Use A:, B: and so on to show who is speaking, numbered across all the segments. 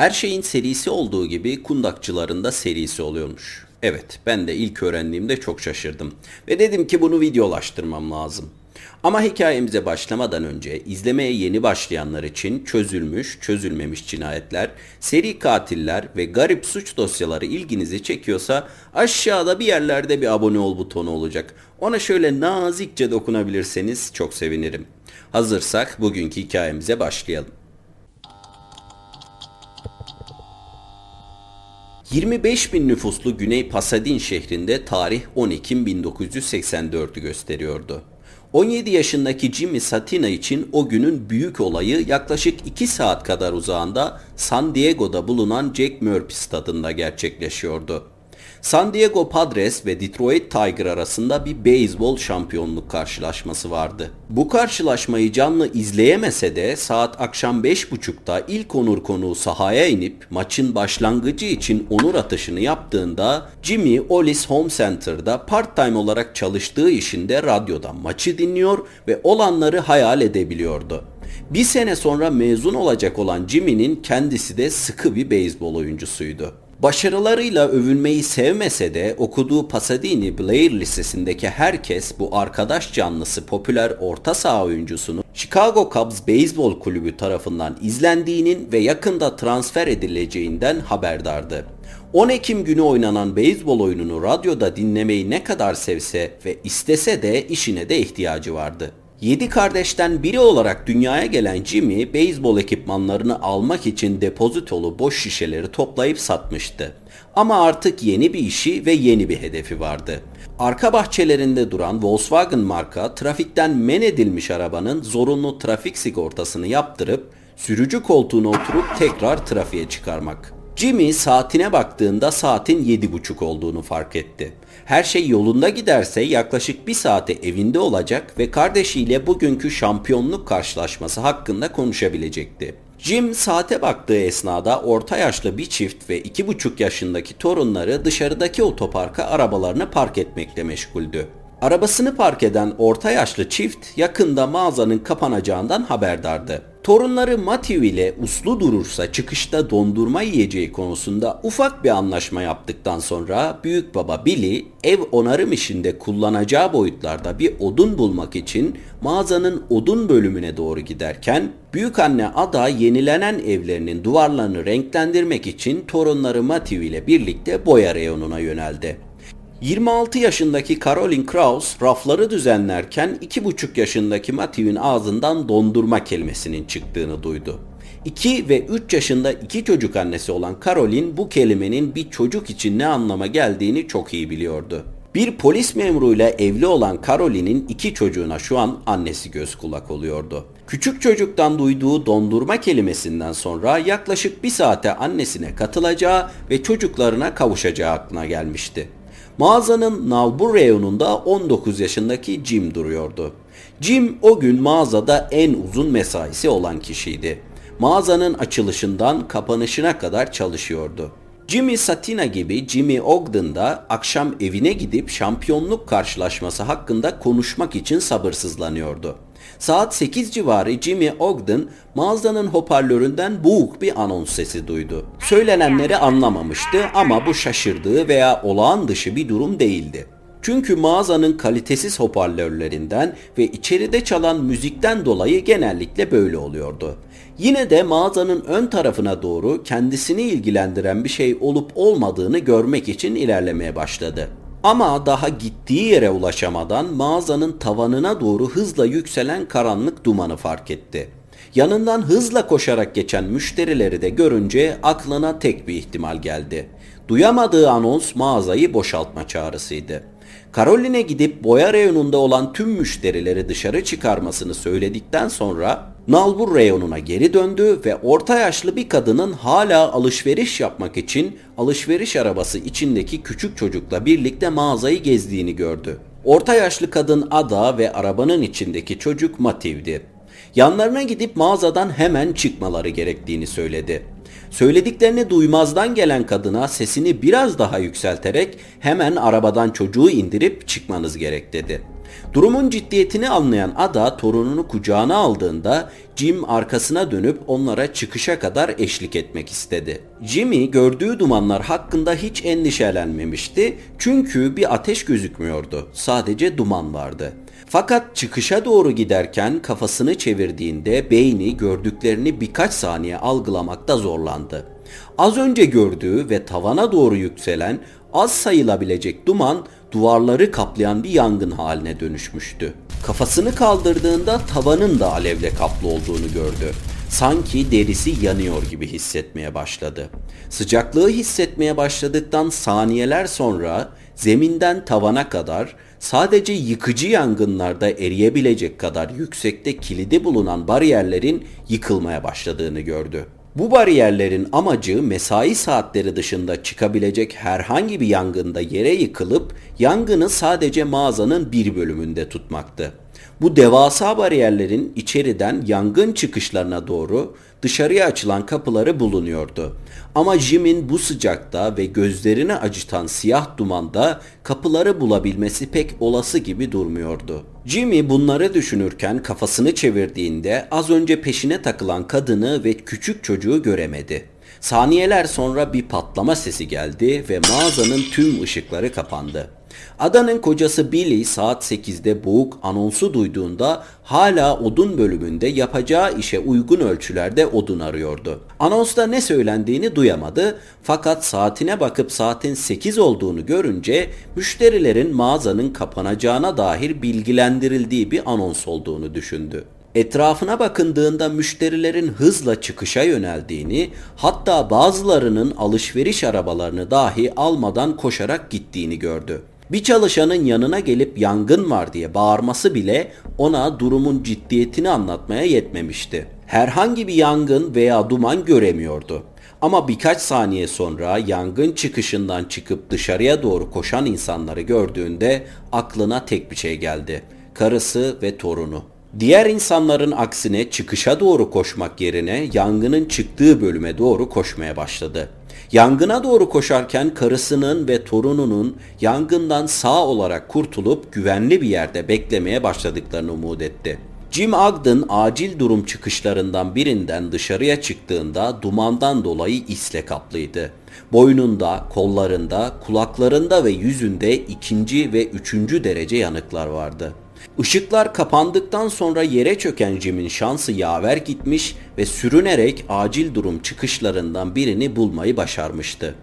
A: Her şeyin serisi olduğu gibi kundakçıların da serisi oluyormuş. Evet, ben de ilk öğrendiğimde çok şaşırdım. Ve dedim ki bunu videolaştırmam lazım. Ama hikayemize başlamadan önce izlemeye yeni başlayanlar için çözülmüş, çözülmemiş cinayetler, seri katiller ve garip suç dosyaları ilginizi çekiyorsa aşağıda bir yerlerde bir abone ol butonu olacak. Ona şöyle nazikçe dokunabilirseniz çok sevinirim. Hazırsak bugünkü hikayemize başlayalım. 25 bin nüfuslu Güney Pasadena şehrinde tarih 10 Ekim 1984'ü gösteriyordu. 17 yaşındaki Jimmy Satina için o günün büyük olayı yaklaşık 2 saat kadar uzağında San Diego'da bulunan Jack Murphy stadında gerçekleşiyordu. San Diego Padres ve Detroit Tiger arasında bir beyzbol şampiyonluk karşılaşması vardı. Bu karşılaşmayı canlı izleyemese de saat akşam 5.30'da ilk onur konuğu sahaya inip maçın başlangıcı için onur atışını yaptığında Jimmy Olis Home Center'da part-time olarak çalıştığı işinde radyodan maçı dinliyor ve olanları hayal edebiliyordu. Bir sene sonra mezun olacak olan Jimmy'nin kendisi de sıkı bir beyzbol oyuncusuydu. Başarılarıyla övünmeyi sevmese de okuduğu Pasadena Blair Lisesi'ndeki herkes bu arkadaş canlısı popüler orta saha oyuncusunu Chicago Cubs Beyzbol Kulübü tarafından izlendiğinin ve yakında transfer edileceğinden haberdardı. 10 Ekim günü oynanan beyzbol oyununu radyoda dinlemeyi ne kadar sevse ve istese de işine de ihtiyacı vardı. Yedi kardeşten biri olarak dünyaya gelen Jimmy, beyzbol ekipmanlarını almak için depozitolu boş şişeleri toplayıp satmıştı. Ama artık yeni bir işi ve yeni bir hedefi vardı. Arka bahçelerinde duran Volkswagen marka trafikten men edilmiş arabanın zorunlu trafik sigortasını yaptırıp sürücü koltuğuna oturup tekrar trafiğe çıkarmak. Jimmy saatine baktığında saatin yedi buçuk olduğunu fark etti. Her şey yolunda giderse yaklaşık bir saate evinde olacak ve kardeşiyle bugünkü şampiyonluk karşılaşması hakkında konuşabilecekti. Jim saate baktığı esnada orta yaşlı bir çift ve iki buçuk yaşındaki torunları dışarıdaki otoparka arabalarını park etmekle meşguldü. Arabasını park eden orta yaşlı çift yakında mağazanın kapanacağından haberdardı. Torunları Matthew ile uslu durursa çıkışta dondurma yiyeceği konusunda ufak bir anlaşma yaptıktan sonra büyük baba Billy ev onarım işinde kullanacağı boyutlarda bir odun bulmak için mağazanın odun bölümüne doğru giderken büyük anne Ada yenilenen evlerinin duvarlarını renklendirmek için torunları Matthew ile birlikte boya reyonuna yöneldi. 26 yaşındaki Caroline Kraus rafları düzenlerken 2,5 yaşındaki Matthew'in ağzından dondurma kelimesinin çıktığını duydu. 2 ve 3 yaşında iki çocuk annesi olan Caroline bu kelimenin bir çocuk için ne anlama geldiğini çok iyi biliyordu. Bir polis memuruyla evli olan Caroline'in iki çocuğuna şu an annesi göz kulak oluyordu. Küçük çocuktan duyduğu dondurma kelimesinden sonra yaklaşık bir saate annesine katılacağı ve çocuklarına kavuşacağı aklına gelmişti. Mağazanın nalbur reyonunda 19 yaşındaki Jim duruyordu. Jim o gün mağazada en uzun mesaisi olan kişiydi. Mağazanın açılışından kapanışına kadar çalışıyordu. Jimmy Satina gibi Jimmy Ogden da akşam evine gidip şampiyonluk karşılaşması hakkında konuşmak için sabırsızlanıyordu. Saat 8 civarı Jimmy Ogden mağazanın hoparlöründen boğuk bir anons sesi duydu. Söylenenleri anlamamıştı ama bu şaşırdığı veya olağan dışı bir durum değildi. Çünkü mağazanın kalitesiz hoparlörlerinden ve içeride çalan müzikten dolayı genellikle böyle oluyordu. Yine de mağazanın ön tarafına doğru kendisini ilgilendiren bir şey olup olmadığını görmek için ilerlemeye başladı. Ama daha gittiği yere ulaşamadan mağazanın tavanına doğru hızla yükselen karanlık dumanı fark etti. Yanından hızla koşarak geçen müşterileri de görünce aklına tek bir ihtimal geldi. Duyamadığı anons mağazayı boşaltma çağrısıydı. Caroline gidip boya reyonunda olan tüm müşterileri dışarı çıkarmasını söyledikten sonra Nalbur reyonuna geri döndü ve orta yaşlı bir kadının hala alışveriş yapmak için alışveriş arabası içindeki küçük çocukla birlikte mağazayı gezdiğini gördü. Orta yaşlı kadın Ada ve arabanın içindeki çocuk Mativ'di. Yanlarına gidip mağazadan hemen çıkmaları gerektiğini söyledi. Söylediklerini duymazdan gelen kadına sesini biraz daha yükselterek hemen arabadan çocuğu indirip çıkmanız gerek dedi. Durumun ciddiyetini anlayan Ada torununu kucağına aldığında Jim arkasına dönüp onlara çıkışa kadar eşlik etmek istedi. Jimmy gördüğü dumanlar hakkında hiç endişelenmemişti çünkü bir ateş gözükmüyordu. Sadece duman vardı. Fakat çıkışa doğru giderken kafasını çevirdiğinde beyni gördüklerini birkaç saniye algılamakta zorlandı. Az önce gördüğü ve tavana doğru yükselen az sayılabilecek duman duvarları kaplayan bir yangın haline dönüşmüştü. Kafasını kaldırdığında tavanın da alevle kaplı olduğunu gördü. Sanki derisi yanıyor gibi hissetmeye başladı. Sıcaklığı hissetmeye başladıktan saniyeler sonra zeminden tavana kadar sadece yıkıcı yangınlarda eriyebilecek kadar yüksekte kilidi bulunan bariyerlerin yıkılmaya başladığını gördü. Bu bariyerlerin amacı mesai saatleri dışında çıkabilecek herhangi bir yangında yere yıkılıp yangını sadece mağazanın bir bölümünde tutmaktı. Bu devasa bariyerlerin içeriden yangın çıkışlarına doğru dışarıya açılan kapıları bulunuyordu. Ama Jim'in bu sıcakta ve gözlerini acıtan siyah dumanda kapıları bulabilmesi pek olası gibi durmuyordu. Jimmy bunları düşünürken kafasını çevirdiğinde az önce peşine takılan kadını ve küçük çocuğu göremedi. Saniyeler sonra bir patlama sesi geldi ve mağazanın tüm ışıkları kapandı. Adanın kocası Billy saat 8'de boğuk anonsu duyduğunda hala odun bölümünde yapacağı işe uygun ölçülerde odun arıyordu. Anonsta ne söylendiğini duyamadı fakat saatine bakıp saatin 8 olduğunu görünce müşterilerin mağazanın kapanacağına dair bilgilendirildiği bir anons olduğunu düşündü. Etrafına bakındığında müşterilerin hızla çıkışa yöneldiğini, hatta bazılarının alışveriş arabalarını dahi almadan koşarak gittiğini gördü. Bir çalışanın yanına gelip yangın var diye bağırması bile ona durumun ciddiyetini anlatmaya yetmemişti. Herhangi bir yangın veya duman göremiyordu. Ama birkaç saniye sonra yangın çıkışından çıkıp dışarıya doğru koşan insanları gördüğünde aklına tek bir şey geldi. Karısı ve torunu. Diğer insanların aksine çıkışa doğru koşmak yerine yangının çıktığı bölüme doğru koşmaya başladı. Yangına doğru koşarken karısının ve torununun yangından sağ olarak kurtulup güvenli bir yerde beklemeye başladıklarını umut etti. Jim Ogden acil durum çıkışlarından birinden dışarıya çıktığında dumandan dolayı isle kaplıydı. Boynunda, kollarında, kulaklarında ve yüzünde ikinci ve üçüncü derece yanıklar vardı. Işıklar kapandıktan sonra yere çöken Jim'in şansı yaver gitmiş ve sürünerek acil durum çıkışlarından birini bulmayı başarmıştı.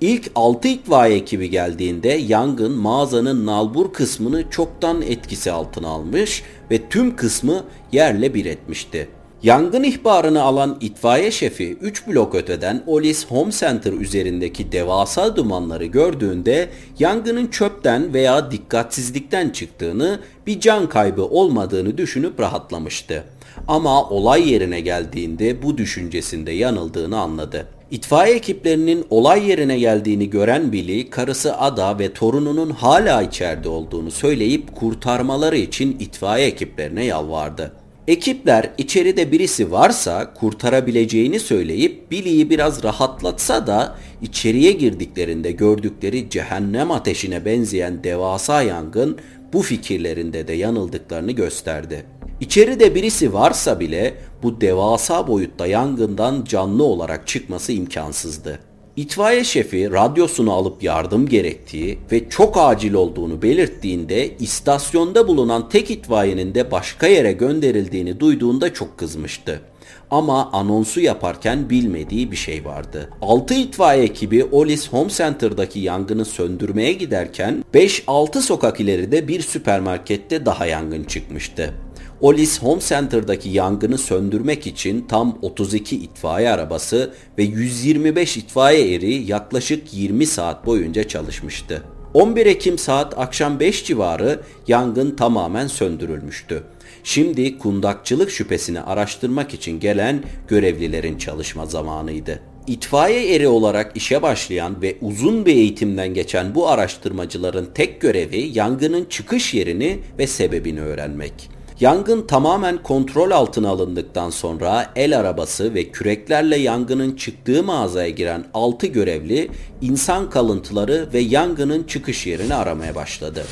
A: İlk 6 itfaiye ekibi geldiğinde yangın mağazanın nalbur kısmını çoktan etkisi altına almış ve tüm kısmı yerle bir etmişti. Yangın ihbarını alan itfaiye şefi 3 blok öteden Olis Home Center üzerindeki devasa dumanları gördüğünde yangının çöpten veya dikkatsizlikten çıktığını, bir can kaybı olmadığını düşünüp rahatlamıştı. Ama olay yerine geldiğinde bu düşüncesinde yanıldığını anladı. İtfaiye ekiplerinin olay yerine geldiğini gören Billy, karısı Ada ve torununun hala içeride olduğunu söyleyip kurtarmaları için itfaiye ekiplerine yalvardı. Ekipler içeride birisi varsa kurtarabileceğini söyleyip Billy'yi biraz rahatlatsa da içeriye girdiklerinde gördükleri cehennem ateşine benzeyen devasa yangın bu fikirlerinde de yanıldıklarını gösterdi. İçeride birisi varsa bile bu devasa boyutta yangından canlı olarak çıkması imkansızdı. İtfaiye şefi radyosunu alıp yardım gerektiği ve çok acil olduğunu belirttiğinde istasyonda bulunan tek itfaiyenin de başka yere gönderildiğini duyduğunda çok kızmıştı. Ama anonsu yaparken bilmediği bir şey vardı. 6 itfaiye ekibi Olis Home Center'daki yangını söndürmeye giderken 5-6 sokak ileride bir süpermarkette daha yangın çıkmıştı. Olis Home Center'daki yangını söndürmek için tam 32 itfaiye arabası ve 125 itfaiye eri yaklaşık 20 saat boyunca çalışmıştı. 11 Ekim saat akşam 5 civarı yangın tamamen söndürülmüştü. Şimdi kundakçılık şüphesini araştırmak için gelen görevlilerin çalışma zamanıydı. İtfaiye eri olarak işe başlayan ve uzun bir eğitimden geçen bu araştırmacıların tek görevi yangının çıkış yerini ve sebebini öğrenmek. Yangın tamamen kontrol altına alındıktan sonra el arabası ve küreklerle yangının çıktığı mağazaya giren 6 görevli insan kalıntıları ve yangının çıkış yerini aramaya başladı.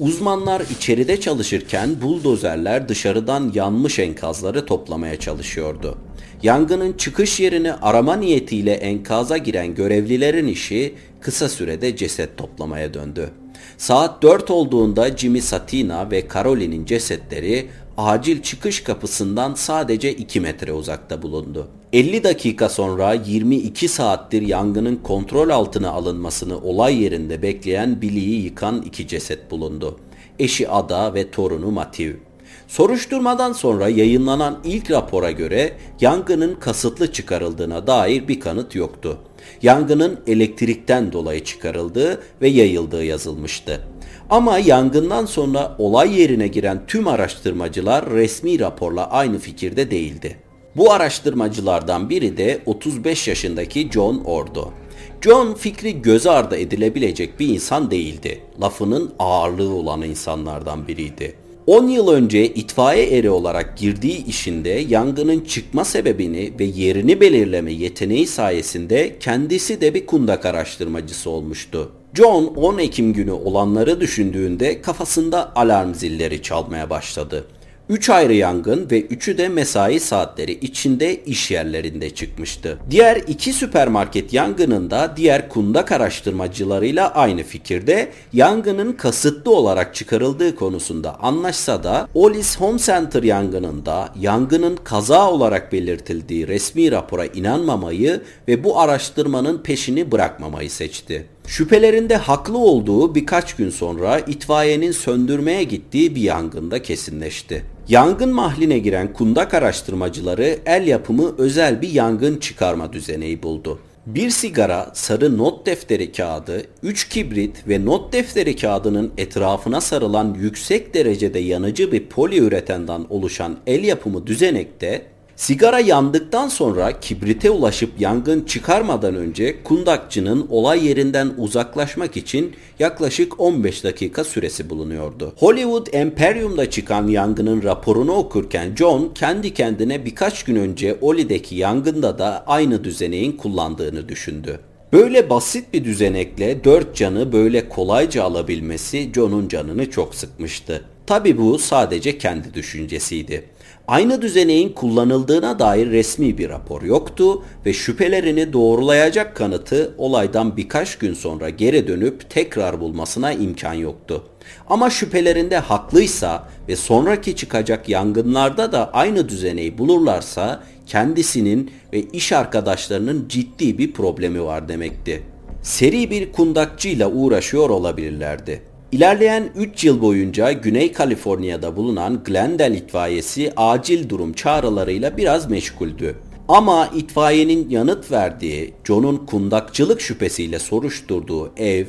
A: Uzmanlar içeride çalışırken buldozerler dışarıdan yanmış enkazları toplamaya çalışıyordu. Yangının çıkış yerini arama niyetiyle enkaza giren görevlilerin işi kısa sürede ceset toplamaya döndü. Saat 4 olduğunda Jimmy Satina ve Caroline'in cesetleri acil çıkış kapısından sadece 2 metre uzakta bulundu. 50 dakika sonra 22 saattir yangının kontrol altına alınmasını olay yerinde bekleyen Billy'yi yıkan iki ceset bulundu. Eşi Ada ve torunu Mativ. Soruşturmadan sonra yayınlanan ilk rapora göre yangının kasıtlı çıkarıldığına dair bir kanıt yoktu. Yangının elektrikten dolayı çıkarıldığı ve yayıldığı yazılmıştı. Ama yangından sonra olay yerine giren tüm araştırmacılar resmi raporla aynı fikirde değildi. Bu araştırmacılardan biri de 35 yaşındaki John Ordo. John fikri göz ardı edilebilecek bir insan değildi. Lafının ağırlığı olan insanlardan biriydi. 10 yıl önce itfaiye eri olarak girdiği işinde yangının çıkma sebebini ve yerini belirleme yeteneği sayesinde kendisi de bir kundak araştırmacısı olmuştu. John 10 Ekim günü olanları düşündüğünde kafasında alarm zilleri çalmaya başladı. Üç ayrı yangın ve üçü de mesai saatleri içinde iş yerlerinde çıkmıştı. Diğer iki süpermarket yangınında diğer kundak araştırmacılarıyla aynı fikirde yangının kasıtlı olarak çıkarıldığı konusunda anlaşsa da Olis Home Center yangınında yangının kaza olarak belirtildiği resmi rapora inanmamayı ve bu araştırmanın peşini bırakmamayı seçti. Şüphelerinde haklı olduğu birkaç gün sonra itfaiyenin söndürmeye gittiği bir yangında kesinleşti. Yangın mahline giren kundak araştırmacıları el yapımı özel bir yangın çıkarma düzeneği buldu. Bir sigara, sarı not defteri kağıdı, 3 kibrit ve not defteri kağıdının etrafına sarılan yüksek derecede yanıcı bir poliüretenden oluşan el yapımı düzenekte Sigara yandıktan sonra kibrite ulaşıp yangın çıkarmadan önce kundakçının olay yerinden uzaklaşmak için yaklaşık 15 dakika süresi bulunuyordu. Hollywood Imperium'da çıkan yangının raporunu okurken John kendi kendine birkaç gün önce Oli'deki yangında da aynı düzeneğin kullandığını düşündü. Böyle basit bir düzenekle dört canı böyle kolayca alabilmesi John'un canını çok sıkmıştı. Tabi bu sadece kendi düşüncesiydi. Aynı düzeneğin kullanıldığına dair resmi bir rapor yoktu ve şüphelerini doğrulayacak kanıtı olaydan birkaç gün sonra geri dönüp tekrar bulmasına imkan yoktu. Ama şüphelerinde haklıysa ve sonraki çıkacak yangınlarda da aynı düzeneyi bulurlarsa kendisinin ve iş arkadaşlarının ciddi bir problemi var demekti. Seri bir kundakçıyla uğraşıyor olabilirlerdi. İlerleyen 3 yıl boyunca Güney Kaliforniya'da bulunan Glendale itfaiyesi acil durum çağrılarıyla biraz meşguldü. Ama itfaiyenin yanıt verdiği, John'un kundakçılık şüphesiyle soruşturduğu ev,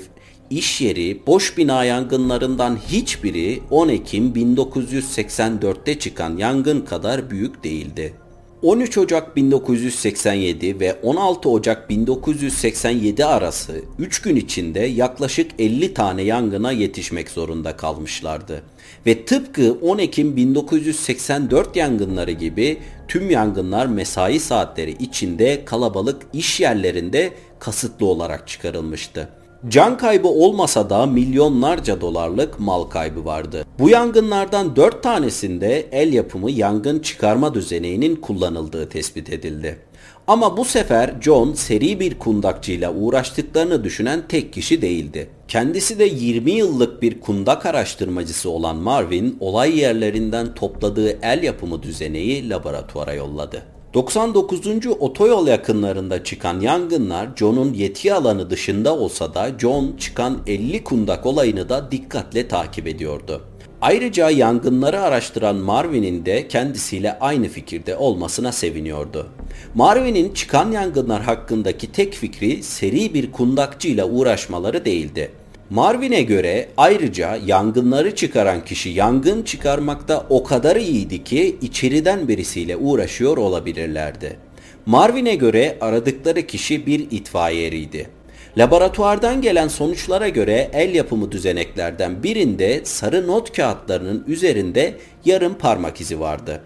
A: iş yeri, boş bina yangınlarından hiçbiri 10 Ekim 1984'te çıkan yangın kadar büyük değildi. 13 Ocak 1987 ve 16 Ocak 1987 arası 3 gün içinde yaklaşık 50 tane yangına yetişmek zorunda kalmışlardı. Ve tıpkı 10 Ekim 1984 yangınları gibi tüm yangınlar mesai saatleri içinde kalabalık iş yerlerinde kasıtlı olarak çıkarılmıştı. Can kaybı olmasa da milyonlarca dolarlık mal kaybı vardı. Bu yangınlardan 4 tanesinde el yapımı yangın çıkarma düzeneğinin kullanıldığı tespit edildi. Ama bu sefer John seri bir kundakçıyla uğraştıklarını düşünen tek kişi değildi. Kendisi de 20 yıllık bir kundak araştırmacısı olan Marvin olay yerlerinden topladığı el yapımı düzeneği laboratuvara yolladı. 99. otoyol yakınlarında çıkan yangınlar John'un yetki alanı dışında olsa da John çıkan 50 kundak olayını da dikkatle takip ediyordu. Ayrıca yangınları araştıran Marvin'in de kendisiyle aynı fikirde olmasına seviniyordu. Marvin'in çıkan yangınlar hakkındaki tek fikri seri bir kundakçıyla uğraşmaları değildi. Marvin'e göre ayrıca yangınları çıkaran kişi yangın çıkarmakta o kadar iyiydi ki içeriden birisiyle uğraşıyor olabilirlerdi. Marvin'e göre aradıkları kişi bir itfaiyeriydi. Laboratuvardan gelen sonuçlara göre el yapımı düzeneklerden birinde sarı not kağıtlarının üzerinde yarım parmak izi vardı.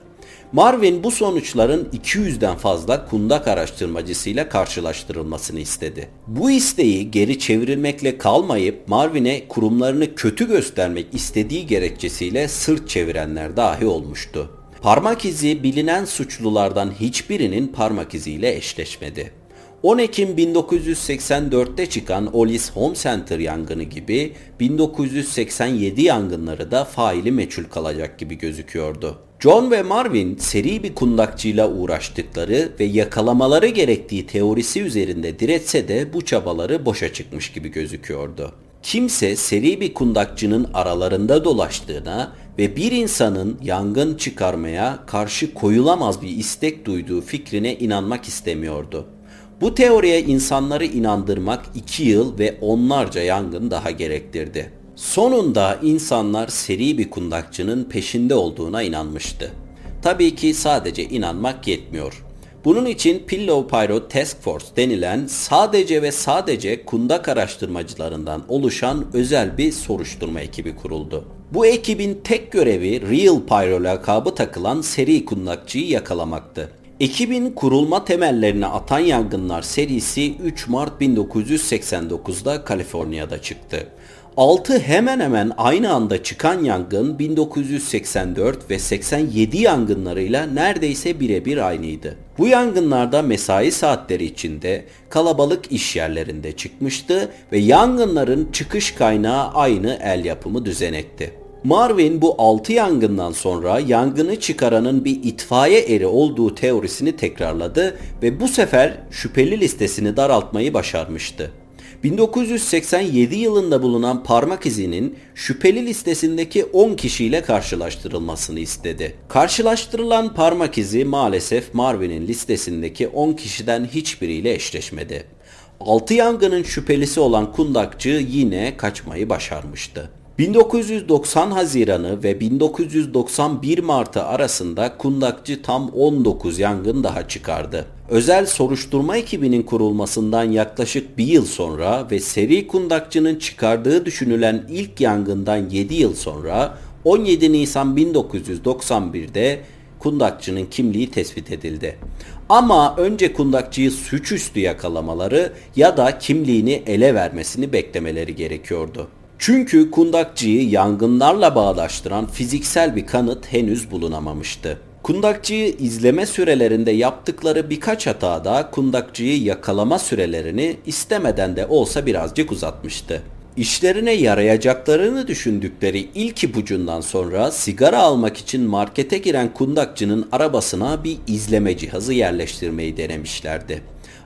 A: Marvin bu sonuçların 200'den fazla kundak araştırmacısıyla karşılaştırılmasını istedi. Bu isteği geri çevrilmekle kalmayıp Marvin'e kurumlarını kötü göstermek istediği gerekçesiyle sırt çevirenler dahi olmuştu. Parmak izi bilinen suçlulardan hiçbirinin parmak iziyle eşleşmedi. 10 Ekim 1984'te çıkan Olis Home Center yangını gibi 1987 yangınları da faili meçhul kalacak gibi gözüküyordu. John ve Marvin seri bir kundakçıyla uğraştıkları ve yakalamaları gerektiği teorisi üzerinde diretse de bu çabaları boşa çıkmış gibi gözüküyordu. Kimse seri bir kundakçının aralarında dolaştığına ve bir insanın yangın çıkarmaya karşı koyulamaz bir istek duyduğu fikrine inanmak istemiyordu. Bu teoriye insanları inandırmak iki yıl ve onlarca yangın daha gerektirdi. Sonunda insanlar seri bir kundakçının peşinde olduğuna inanmıştı. Tabii ki sadece inanmak yetmiyor. Bunun için Pillow Pyro Task Force denilen sadece ve sadece kundak araştırmacılarından oluşan özel bir soruşturma ekibi kuruldu. Bu ekibin tek görevi Real Pyro lakabı takılan seri kundakçıyı yakalamaktı. Ekibin kurulma temellerini atan yangınlar serisi 3 Mart 1989'da Kaliforniya'da çıktı. 6 hemen hemen aynı anda çıkan yangın 1984 ve 87 yangınlarıyla neredeyse birebir aynıydı. Bu yangınlarda mesai saatleri içinde kalabalık iş yerlerinde çıkmıştı ve yangınların çıkış kaynağı aynı el yapımı düzenekti. Marvin bu 6 yangından sonra yangını çıkaranın bir itfaiye eri olduğu teorisini tekrarladı ve bu sefer şüpheli listesini daraltmayı başarmıştı. 1987 yılında bulunan parmak izinin şüpheli listesindeki 10 kişiyle karşılaştırılmasını istedi. Karşılaştırılan parmak izi maalesef Marvin'in listesindeki 10 kişiden hiçbiriyle eşleşmedi. 6 yangının şüphelisi olan kundakçı yine kaçmayı başarmıştı. 1990 Haziranı ve 1991 Martı arasında kundakçı tam 19 yangın daha çıkardı. Özel soruşturma ekibinin kurulmasından yaklaşık bir yıl sonra ve seri kundakçının çıkardığı düşünülen ilk yangından 7 yıl sonra 17 Nisan 1991'de kundakçının kimliği tespit edildi. Ama önce kundakçıyı suçüstü yakalamaları ya da kimliğini ele vermesini beklemeleri gerekiyordu. Çünkü kundakçıyı yangınlarla bağdaştıran fiziksel bir kanıt henüz bulunamamıştı. Kundakçıyı izleme sürelerinde yaptıkları birkaç hata da kundakçıyı yakalama sürelerini istemeden de olsa birazcık uzatmıştı. İşlerine yarayacaklarını düşündükleri ilk ipucundan sonra sigara almak için markete giren kundakçının arabasına bir izleme cihazı yerleştirmeyi denemişlerdi.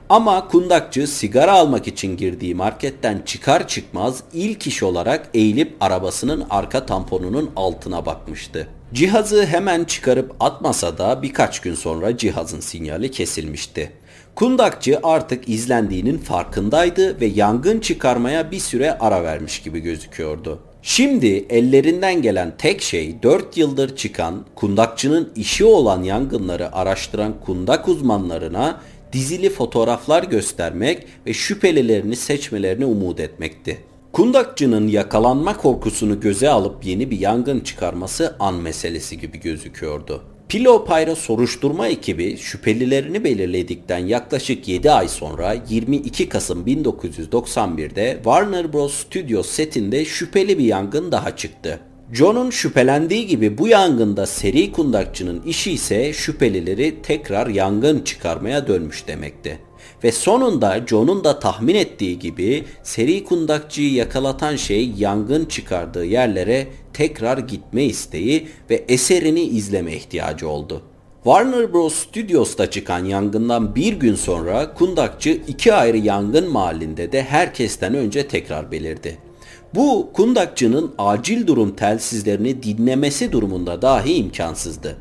A: Ama kundakçı sigara almak için girdiği marketten çıkar çıkmaz ilk iş olarak eğilip arabasının arka tamponunun altına bakmıştı. Cihazı hemen çıkarıp atmasa da birkaç gün sonra cihazın sinyali kesilmişti. Kundakçı artık izlendiğinin farkındaydı ve yangın çıkarmaya bir süre ara vermiş gibi gözüküyordu. Şimdi ellerinden gelen tek şey 4 yıldır çıkan kundakçının işi olan yangınları araştıran kundak uzmanlarına dizili fotoğraflar göstermek ve şüphelilerini seçmelerini umut etmekti. Kundakçının yakalanma korkusunu göze alıp yeni bir yangın çıkarması an meselesi gibi gözüküyordu. Pilo Pyro soruşturma ekibi şüphelilerini belirledikten yaklaşık 7 ay sonra 22 Kasım 1991'de Warner Bros. Studios setinde şüpheli bir yangın daha çıktı. John'un şüphelendiği gibi bu yangında seri kundakçının işi ise şüphelileri tekrar yangın çıkarmaya dönmüş demekti. Ve sonunda John'un da tahmin ettiği gibi seri kundakçıyı yakalatan şey yangın çıkardığı yerlere tekrar gitme isteği ve eserini izleme ihtiyacı oldu. Warner Bros. Studios'ta çıkan yangından bir gün sonra kundakçı iki ayrı yangın mahallinde de herkesten önce tekrar belirdi. Bu kundakçının acil durum telsizlerini dinlemesi durumunda dahi imkansızdı.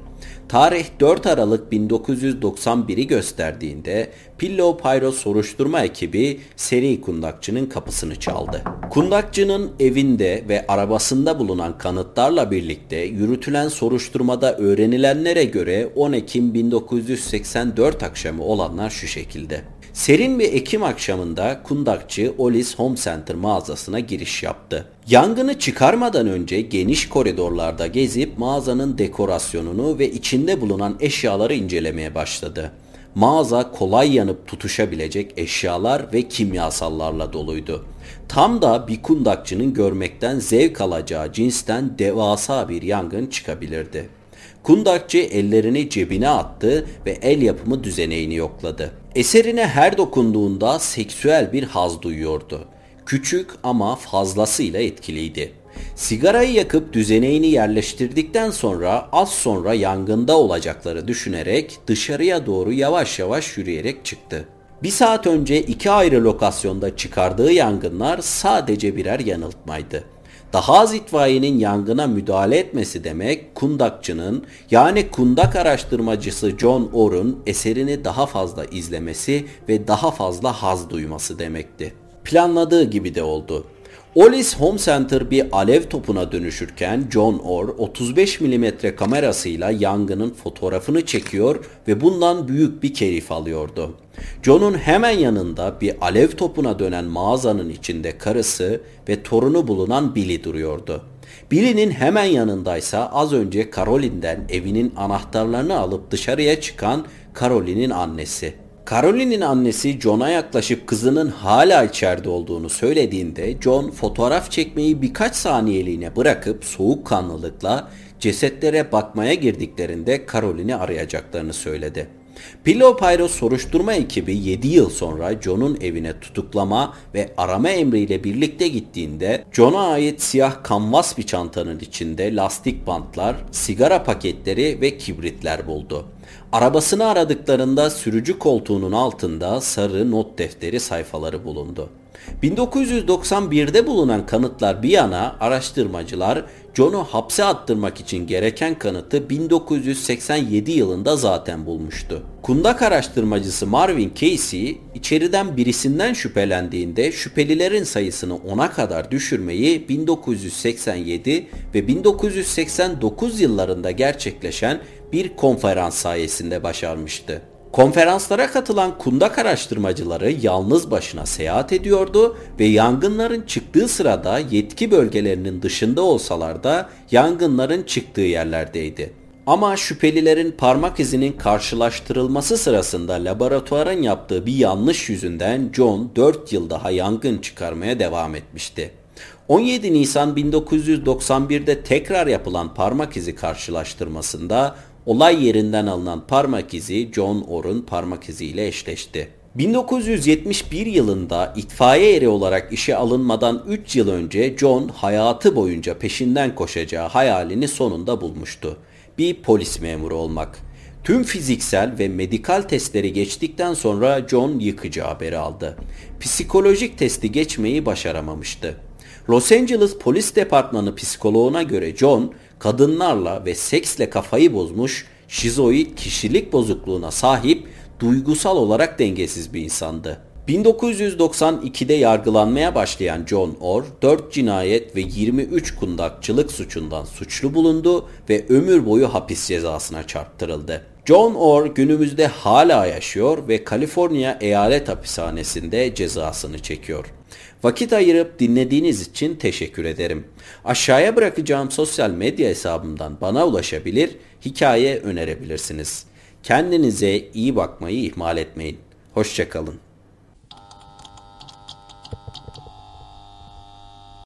A: Tarih 4 Aralık 1991'i gösterdiğinde Pillow Pyro soruşturma ekibi seri kundakçının kapısını çaldı. Kundakçının evinde ve arabasında bulunan kanıtlarla birlikte yürütülen soruşturmada öğrenilenlere göre 10 Ekim 1984 akşamı olanlar şu şekilde. Serin bir Ekim akşamında kundakçı Olis Home Center mağazasına giriş yaptı. Yangını çıkarmadan önce geniş koridorlarda gezip mağazanın dekorasyonunu ve içinde bulunan eşyaları incelemeye başladı. Mağaza kolay yanıp tutuşabilecek eşyalar ve kimyasallarla doluydu. Tam da bir kundakçının görmekten zevk alacağı cinsten devasa bir yangın çıkabilirdi. Kundakçı ellerini cebine attı ve el yapımı düzeneğini yokladı. Eserine her dokunduğunda seksüel bir haz duyuyordu. Küçük ama fazlasıyla etkiliydi. Sigarayı yakıp düzeneğini yerleştirdikten sonra az sonra yangında olacakları düşünerek dışarıya doğru yavaş yavaş yürüyerek çıktı. Bir saat önce iki ayrı lokasyonda çıkardığı yangınlar sadece birer yanıltmaydı. Daha az itfaiyenin yangına müdahale etmesi demek kundakçının yani kundak araştırmacısı John Orr'un eserini daha fazla izlemesi ve daha fazla haz duyması demekti. Planladığı gibi de oldu. Olis Home Center bir alev topuna dönüşürken John Orr 35 mm kamerasıyla yangının fotoğrafını çekiyor ve bundan büyük bir keyif alıyordu. John'un hemen yanında bir alev topuna dönen mağazanın içinde karısı ve torunu bulunan Billy duruyordu. Billy'nin hemen yanındaysa az önce Caroline'den evinin anahtarlarını alıp dışarıya çıkan Caroline'in annesi. Caroline'in annesi John'a yaklaşıp kızının hala içeride olduğunu söylediğinde John fotoğraf çekmeyi birkaç saniyeliğine bırakıp soğukkanlılıkla cesetlere bakmaya girdiklerinde Caroline'i arayacaklarını söyledi. Pillow soruşturma ekibi 7 yıl sonra John'un evine tutuklama ve arama emriyle birlikte gittiğinde John'a ait siyah kanvas bir çantanın içinde lastik bantlar, sigara paketleri ve kibritler buldu. Arabasını aradıklarında sürücü koltuğunun altında sarı not defteri sayfaları bulundu. 1991'de bulunan kanıtlar bir yana araştırmacılar John'u hapse attırmak için gereken kanıtı 1987 yılında zaten bulmuştu. Kundak araştırmacısı Marvin Casey içeriden birisinden şüphelendiğinde şüphelilerin sayısını 10'a kadar düşürmeyi 1987 ve 1989 yıllarında gerçekleşen bir konferans sayesinde başarmıştı. Konferanslara katılan kundak araştırmacıları yalnız başına seyahat ediyordu ve yangınların çıktığı sırada yetki bölgelerinin dışında olsalar da yangınların çıktığı yerlerdeydi. Ama şüphelilerin parmak izinin karşılaştırılması sırasında laboratuvarın yaptığı bir yanlış yüzünden John 4 yıl daha yangın çıkarmaya devam etmişti. 17 Nisan 1991'de tekrar yapılan parmak izi karşılaştırmasında olay yerinden alınan parmak izi John Orr'un parmak iziyle eşleşti. 1971 yılında itfaiye eri olarak işe alınmadan 3 yıl önce John hayatı boyunca peşinden koşacağı hayalini sonunda bulmuştu. Bir polis memuru olmak. Tüm fiziksel ve medikal testleri geçtikten sonra John yıkıcı haberi aldı. Psikolojik testi geçmeyi başaramamıştı. Los Angeles Polis Departmanı psikoloğuna göre John, kadınlarla ve seksle kafayı bozmuş, şizoid kişilik bozukluğuna sahip, duygusal olarak dengesiz bir insandı. 1992'de yargılanmaya başlayan John Orr, 4 cinayet ve 23 kundakçılık suçundan suçlu bulundu ve ömür boyu hapis cezasına çarptırıldı. John Orr günümüzde hala yaşıyor ve Kaliforniya Eyalet Hapishanesi'nde cezasını çekiyor. Vakit ayırıp dinlediğiniz için teşekkür ederim. Aşağıya bırakacağım sosyal medya hesabımdan bana ulaşabilir, hikaye önerebilirsiniz. Kendinize iyi bakmayı ihmal etmeyin. Hoşçakalın.